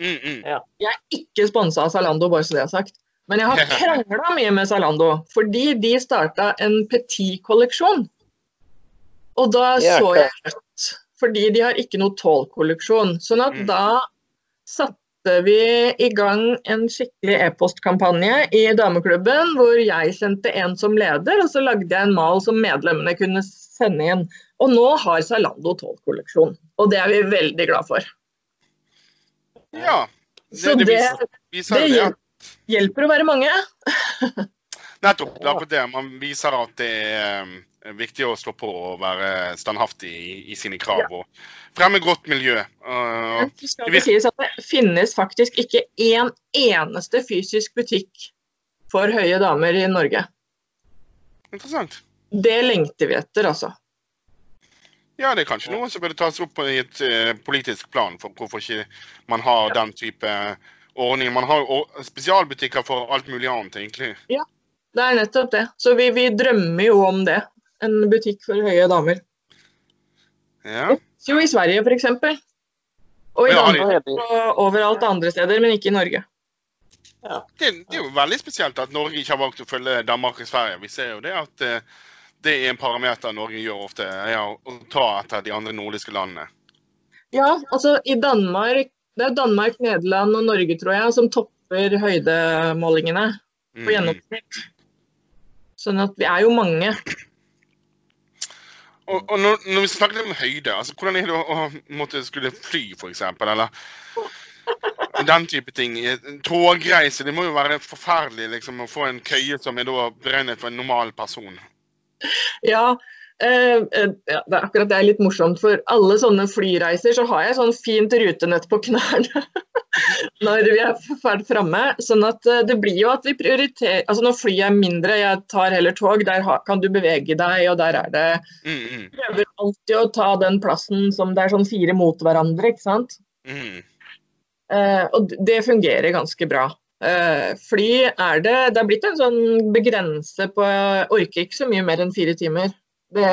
mm, mm. Jeg er ikke sponsa av Zalando, bare så det er sagt. Men jeg har krangla mye med Zalando, fordi de starta en Petit-kolleksjon. Og da så jeg rødt, fordi de har ikke noe tall-kolleksjon. Sånn at Mm. da satte vi i gang en skikkelig e-postkampanje i dameklubben, hvor jeg sendte en som leder, og så lagde jeg en mal som medlemmene kunne sende inn. Og nå har Zalando 12-kolleksjon, og det er vi veldig glad for. Ja. Så Det, det det, viser, viser det det at hjelper å være mange. Nettopp. Det er akkurat det. Man viser at det er eh, viktig å stå på og være standhaftig i, i sine krav. Og fremme godt miljø. Uh, det skal det sies at det finnes faktisk ikke én eneste fysisk butikk for høye damer i Norge. interessant. Det lengter vi etter, altså. Ja, det er kanskje noe som burde tas opp på et eh, politisk plan, for hvorfor ikke man har den type ordning. Man har jo spesialbutikker for alt mulig annet, egentlig. Ja, Det er nettopp det. Så vi, vi drømmer jo om det. En butikk for høye damer. Ja. Jo, i Sverige f.eks. Og i Ja, Danmark og overalt andre steder, men ikke i Norge. Det, det er jo veldig spesielt at Norge ikke har valgt å følge Danmark og Sverige. Vi ser jo det at eh, det er en parameter Norge gjør ofte, å å ta etter de andre nordiske landene. Ja, altså i Danmark Det er Danmark, Nederland og Norge, tror jeg, som topper høydemålingene på Mm. gjennomsnitt. Sånn at vi er jo mange. Og, og når, når vi snakker om høyde, altså hvordan er det å, å måtte skulle fly, f.eks., eller den type ting. Togreise, det må jo være forferdelig liksom, å få en køye som er beregnet for en normal person. Ja, eh, eh, ja, det er akkurat det er litt morsomt. For alle sånne flyreiser så har jeg sånn fint rutenett på knærne når vi er ferdig framme. Sånn at eh, det blir jo at vi prioriterer Altså når flyet er mindre, jeg tar heller tog, der kan du bevege deg, og der er det Mm, mm, Prøver alltid å ta den plassen som det er sånn fire mot hverandre, ikke sant. mm. Eh, og det fungerer ganske bra. Eh, fly er det Det er blitt en sånn begrense på Jeg orker ikke så mye mer enn fire timer. Det,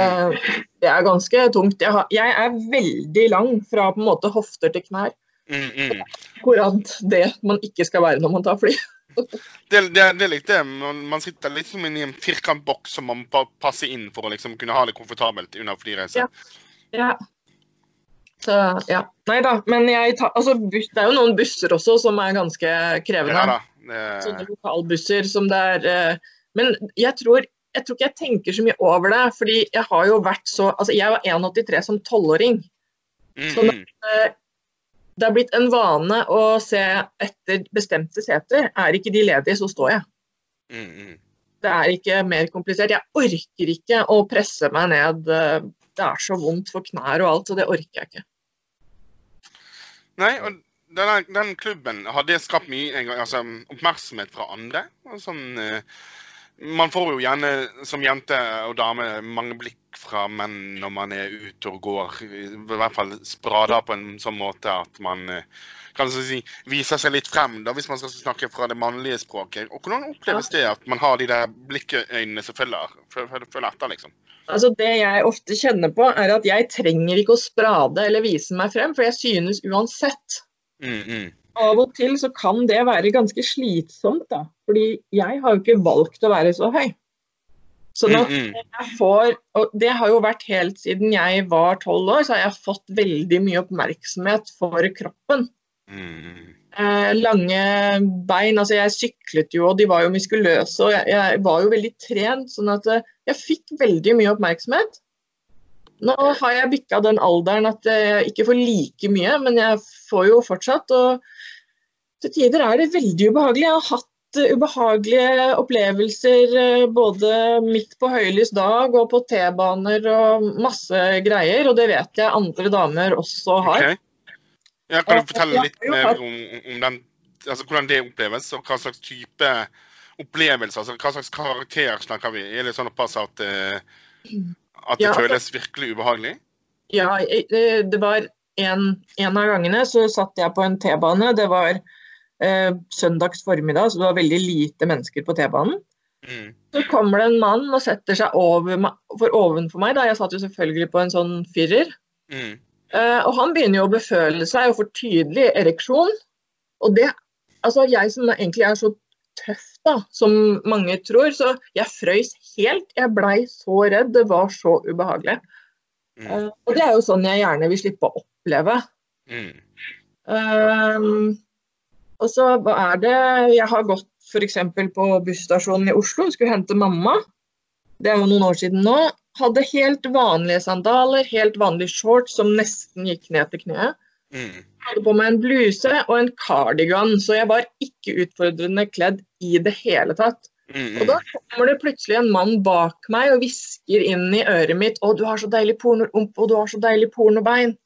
det er ganske tungt. Jeg, har, jeg er veldig lang fra på en måte hofter til knær. Mm, mm. Akkurat det man ikke skal være når man tar fly. Det, det, det er litt det. Man, sitter liksom som i en firkantboks som man passer inn for å liksom kunne ha det komfortabelt under flyreise. Ja. Ja. Så ja. Nei da. Men tar, altså, det er jo noen busser også som er ganske krevende. Ja da. Det, sånne lokalbusser som det er eh, Men jeg tror, jeg tror ikke jeg tenker så mye over det. fordi jeg har jo vært så Altså, jeg var 1,83 som tolvåring. mm, Så mm. Det er blitt en vane å se etter bestemte seter. Er ikke de ledige, så står jeg. Mm, mm. Det er ikke mer komplisert. Jeg orker ikke å presse meg ned. eh, Det er så vondt for knær og alt, så det orker jeg ikke. Nei, og denne, den klubben, har det skapt mye altså, oppmerksomhet fra andre? Sånn, eh, man får jo gjerne som jente og dame mange blikk fra menn når man er ute og går. I hvert fall sprader på en sånn måte at man eh, kan så si, viser seg litt frem, da, hvis man skal snakke fra det mannlige språket. Og Hvordan oppleves det at man har de der blikkøynene som følger, følger etter, liksom? Altså Det jeg ofte kjenner på, er at jeg trenger ikke å sprade eller vise meg frem, for jeg synes uansett Mm, mm. Av og til så kan det være ganske slitsomt, da. Fordi jeg har jo ikke valgt å være så høy. Så at Mm, mm. jeg får, og det har jo vært helt siden jeg var tolv år, så har jeg fått veldig mye oppmerksomhet for kroppen. Mm, mm. Eh, lange bein, altså jeg syklet jo, og de var jo muskuløse, og jeg, jeg var jo veldig trent, sånn at eh, jeg fikk veldig mye oppmerksomhet. Nå har jeg bikka den alderen at jeg ikke får like mye, men jeg får jo fortsatt. Og til tider er det veldig ubehagelig. Jeg har hatt eh, ubehagelige opplevelser eh, både midt på høylys dag og på T-baner og masse greier, og det vet jeg andre damer også har. Okay. Ja, kan du fortelle litt mer om, om den, altså hvordan det oppleves, og hva slags type opplevelser, altså hva slags karakter snakker vi? Er det sånn pass at, eh, at det Ja, føles virkelig ubehagelig? Ja, det var en, en av gangene så satt jeg på en T-bane. Det var eh, søndags formiddag, så det var veldig lite mennesker på T-banen. Mm. Så kommer det en mann og setter seg over, for ovenfor meg. Da. Jeg satt jo selvfølgelig på en sånn firer. Mm. Eh, og han begynner jo å beføle seg og får tydelig ereksjon. Og det Altså, jeg som egentlig er så tøff, da, som mange tror, så jeg frøys helt. Jeg blei så redd. Det var så ubehagelig. Mm. Uh, og det er jo sånn jeg gjerne vil slippe å oppleve. Mm. Ehm, Og så er det Jeg har gått f.eks. på busstasjonen i Oslo, skulle hente mamma. Det er jo noen år siden nå. Hadde helt vanlige sandaler, helt vanlige shorts som nesten gikk ned til kneet. Mm. Hadde på meg en bluse og en cardigan, så jeg var ikke utfordrende kledd i det hele tatt. Mm. Og da kommer det plutselig en mann bak meg og hvisker inn i øret mitt 'Å, du har så deilig pornorump, og du har så deilig pornobein'.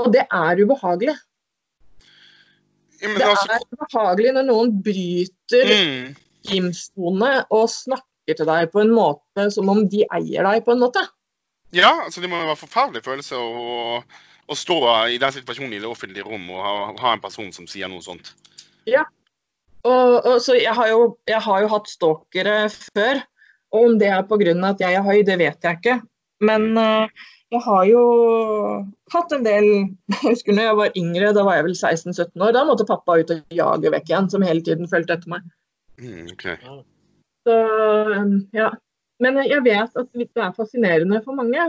Og det er ubehagelig. Ja, Det altså, er ubehagelig når noen bryter mm. gymsone og snakker til deg på en måte som om de eier deg, på en måte. Ja, altså det må være en forferdelig følelse å, å stå i den situasjonen i det offentlige rom og ha, ha en person som sier noe sånt. Og, og, så jeg har, jo, jeg har jo hatt stalkere før. Og om det er pga. at jeg er høy, det vet jeg ikke. Men uh, jeg har jo hatt en del Jeg husker når jeg var yngre, da var jeg vel 16-17 år. Da måtte pappa ut og jage vekk igjen, som hele tiden fulgte etter meg. Mm, okay. Så um, ja. Men jeg vet at det er fascinerende for mange.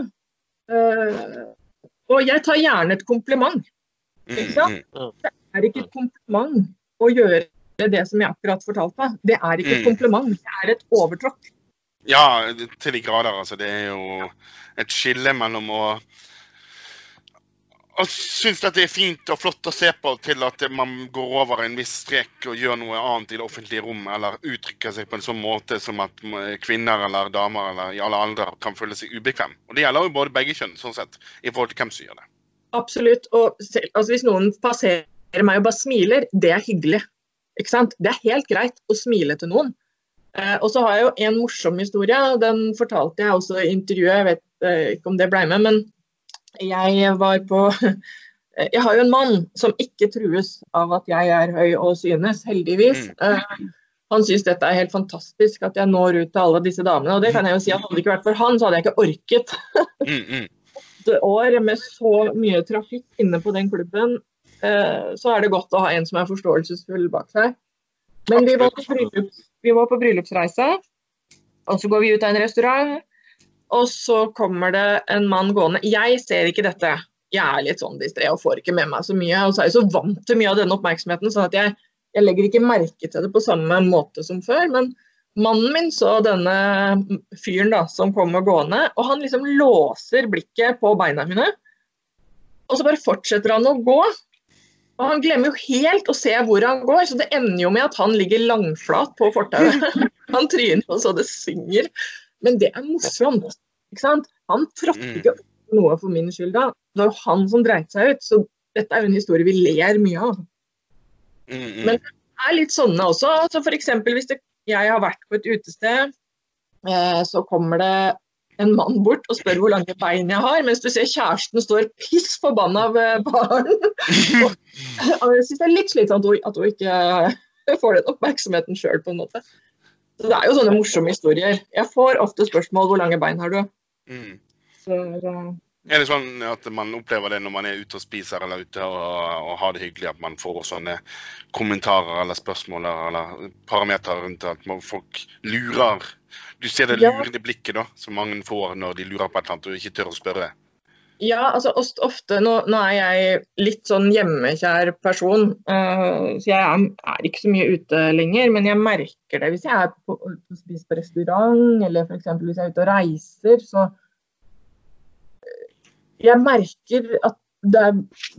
Uh, og jeg tar gjerne et kompliment. Mm, Ikke sant? mm. Det er ikke et kompliment å gjøre det som jeg akkurat fortalte. Det er ikke et Mm. kompliment, det er et overtråkk. Ja, til de grader. Altså, det er jo et skille mellom å og synes at det er fint og flott å se på, til at man går over en viss strek og gjør noe annet i det offentlige rom, eller uttrykker seg på en sånn måte som at kvinner eller damer eller i alle aldre kan føle seg ubekvem. Og Det gjelder jo både begge kjønn, sånn sett, i forhold til hvem som gjør det. Absolutt. Og altså hvis noen passerer meg og bare smiler, det er hyggelig. Ikke sant? Det er helt greit å smile til noen. Eh, og så har jeg jo en morsom historie, og den fortalte jeg også i intervjuet. Jeg vet eh, ikke om det ble med, men jeg var på Jeg har jo en mann som ikke trues av at jeg er høy og synes, heldigvis. Eh, han syns dette er helt fantastisk, at jeg når ut til alle disse damene. Og det kan jeg jo si at hadde det ikke vært for han, så hadde jeg ikke orket Åtte mm. år med så mye trafikk inne på den klubben, eh, så er det godt å ha en som er forståelsesfull bak seg. Men vi var, på bryllups, vi var på bryllupsreise, og så går vi ut av en restaurant, og så kommer det en mann gående. Jeg ser ikke dette. Jeg er litt sånn distré og får ikke med meg så mye. Og så er jeg så vant til mye av denne oppmerksomheten, sånn at jeg, jeg legger ikke merke til det på samme måte som før. Men mannen min så denne fyren da, som kommer gående, og han liksom låser blikket på beina mine. Og så bare fortsetter han å gå. Og han glemmer jo helt å se hvor han går, så det ender jo med at han ligger langflat på fortauet. Han tryner jo så det synger. Men det er morsomt, ikke sant? Han trådte ikke opp noe for min skyld da. Det var jo han som dreit seg ut, så dette er jo en historie vi ler mye av. Mm, mm. Men- Det er litt sånne også. Så for eksempel hvis det, jeg har vært på et utested, eh, så kommer det en mann bort og spør hvor lange bein jeg har, mens du ser kjæresten står piss forbanna ved baren. og, og jeg syns det er litt slitsomt at hun, ikke får den oppmerksomheten sjøl, på en måte. Så det er jo sånne morsomme historier. Jeg får ofte spørsmål hvor lange bein har du. Mm. Så, eh, Er det sånn at man opplever det når man er ute og spiser eller ute og, og har det hyggelig, at man får sånne kommentarer eller spørsmål eller parametere rundt at folk lurer Du ser det Ja. lurende blikket da, som mange får når de lurer på et eller annet og ikke tør å spørre. Ja, altså ofte nå, nå er jeg litt sånn hjemmekjær person, uh, så jeg er, er ikke så mye ute lenger. Men jeg merker det hvis jeg er på, på spiser på restaurant, eller f.eks. hvis jeg er ute og reiser, så Jeg merker at det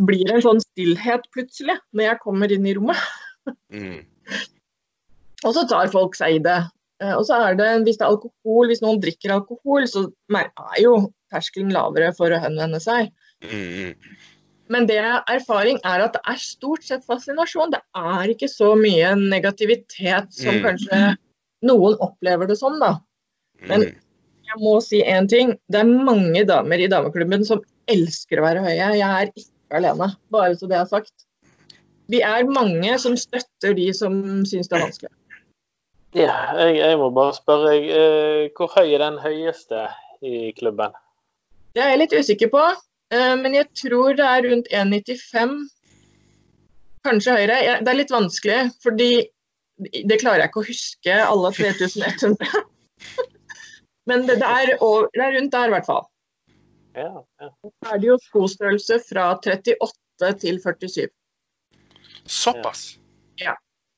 blir en sånn stillhet plutselig når jeg kommer inn i rommet. Mm. Og så tar folk seg i det. Eh, Og så er det, hvis det er alkohol, hvis noen drikker alkohol, så er jo terskelen lavere for å henvende seg. Mm. Men det er erfaring er at det er stort sett fascinasjon. Det er ikke så mye negativitet som Mm. kanskje noen opplever det som, da. Men Mm. Jeg må si én ting. Det er mange damer i dameklubben som elsker å være høye. Jeg er ikke alene, bare så det er sagt. Vi er mange som støtter de som syns det er vanskelig. Ja, jeg, jeg må bare spørre deg, eh, hvor høy er den høyeste i klubben? Det er jeg litt usikker på, eh, men jeg tror det er rundt 1,95. Kanskje høyere. Jeg- Det er litt vanskelig, fordi det klarer jeg ikke å huske alle 3100. Men det, det, er, over, det er rundt der, i hvert fall. Ja, ja. Så er det jo skostørrelse fra 38 til 47. Såpass.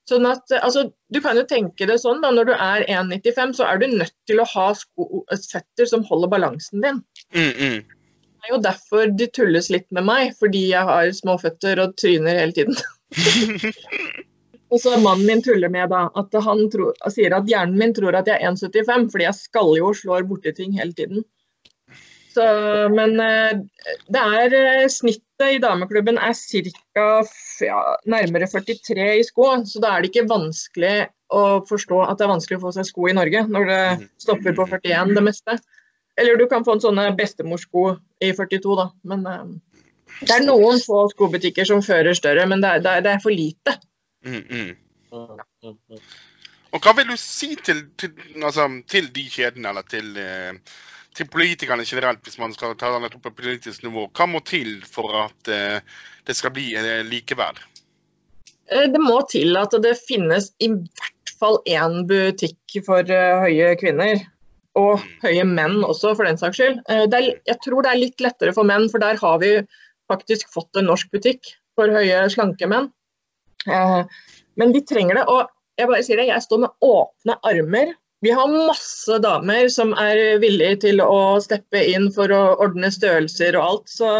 Sånn at, altså, Du kan jo tenke det sånn da, når du er 1,95, så er du nødt til å ha sko, føtter som holder balansen din. Mm, mm. Det er jo derfor de tulles litt med meg, fordi jeg har små føtter og tryner hele tiden. og så mannen min tuller med da, at han tror, sier at hjernen min tror at jeg er 1,75, fordi jeg skaller jo og slår borti ting hele tiden. Så, men eh, det er eh, snittet i dameklubben er ca. Ja, nærmere 43 i sko, så da er det ikke vanskelig å forstå at det er vanskelig å få seg sko i Norge når det stopper på 41 det meste. Eller du kan få en sånne bestemorsko i 42, da. Men uh, det er noen få skobutikker som fører større, men det det er, det er for lite. Mm, mm. Mm. Og hva vil du si til, til, altså, til de kjedene, eller til, eh, til politikerne generelt, hvis man skal ta det opp på politisk nivå? Hva må til for at eh, det skal bli eh, likeverd? Eh, Det må til at det finnes i hvert fall én butikk for uh, høye kvinner. Og høye menn også, for den saks skyld. Uh, Det er, jeg tror det er litt lettere for menn, for der har vi faktisk fått en norsk butikk for høye, slanke menn. Eh, Men de trenger det. Og jeg bare sier det, jeg står med åpne armer. Vi har masse damer som er villige til å steppe inn for å ordne størrelser og alt. Så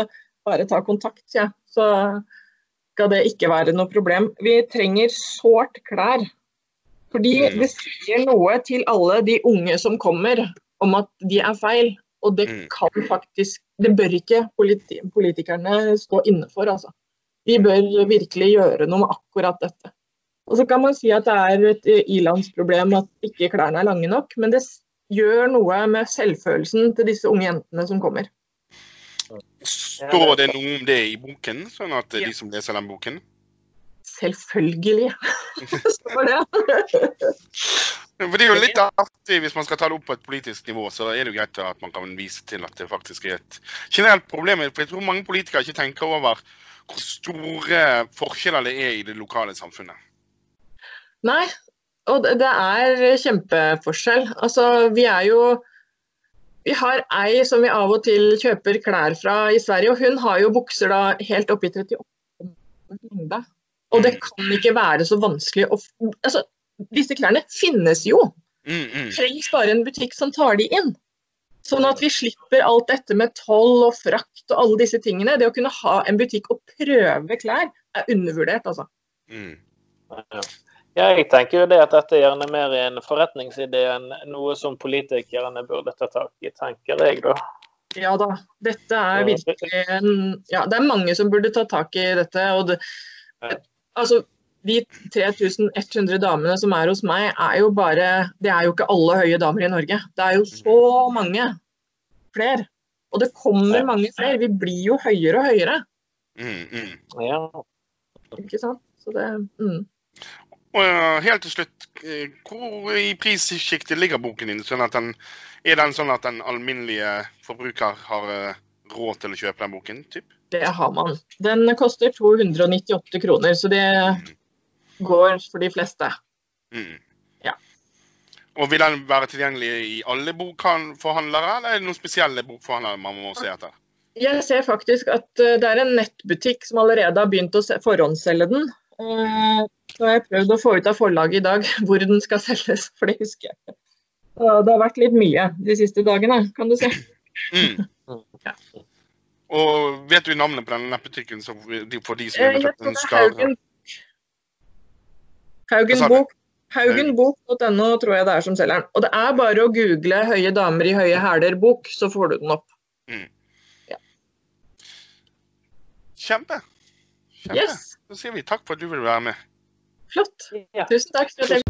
bare ta kontakt, jeg. Så skal det ikke være noe problem. Vi trenger sårt klær. Fordi det sier noe til alle de unge som kommer om at de er feil. Og det Mm. kan faktisk Det bør ikke politi politikerne stå inne for, altså. Vi bør virkelig gjøre noe med akkurat dette. Og så kan man si at det er et eh, ilandsproblem at ikke klærne er lange nok, men det gjør noe med selvfølelsen til disse unge jentene som kommer. Står det noe om det i boken, sånn at de som leser den boken Selvfølgelig står det. For det er jo litt artig, hvis man skal ta det opp på et politisk nivå, så er det jo greit at man kan vise til at det faktisk er et generelt problem. For jeg tror mange politikere ikke tenker over hvor store forskjeller det er i det lokale samfunnet. Nei, og det er kjempeforskjell. Altså, vi er jo Vi har ei som vi av og til kjøper klær fra i Sverige, og hun har jo bukser da helt oppi i 38 lengde. Og det kan ikke være så vanskelig å Altså, disse klærne finnes jo. Mm, mm. trengs bare en butikk som tar de inn. Sånn at vi slipper alt dette med toll og frakt og alle disse tingene. Det å kunne ha en butikk og prøve klær er undervurdert, altså. Mm. Ja. Jeg tenker jo det at dette er gjerne mer en forretningsidé enn noe som politikerne burde ta tak i, tenker jeg da. Ja da. Dette er virkelig en Ja, det er mange som burde ta tak i dette. Og det, altså, de 3100 damene som er hos meg, er jo bare Det er jo ikke alle høye damer i Norge. Det er jo så mange flere. Og det kommer mange flere. Vi blir jo høyere og høyere. Mm, mm. Ja. Ikke sant? Så det mm. Og helt til slutt, eh, hvor i prissjiktet ligger boken din? Sånn at den, er den sånn at den alminnelige forbruker har eh, råd til å kjøpe den boken? Typ? Det har man. Den koster 298 kroner, så det går for de fleste. Mm. Ja. Og vil den være tilgjengelig i alle bokforhandlere, eller er det noen spesielle bokforhandlere man må se etter? Jeg ser faktisk at eh, det er en nettbutikk som allerede har begynt å forhåndsselge den. Eh, Så har jeg prøvd å få ut av forlaget i dag hvor den skal selges, for det husker jeg ikke. Det har vært litt mye de siste dagene, kan du se. Mm. Ja. Og vet du navnet på den nettbutikken for de som Jeg eventuelt er ønsker Haugen. Haugen Hva sa du? Bok. Haugenbok.no tror jeg det er som selger den. Og det er bare å google 'høye damer i høye hæler'-bok, så får du den opp. Kjempe. Kjempe. Yes, Da sier vi takk for at du ville være med. flott. Ja. Tusen takk for at jeg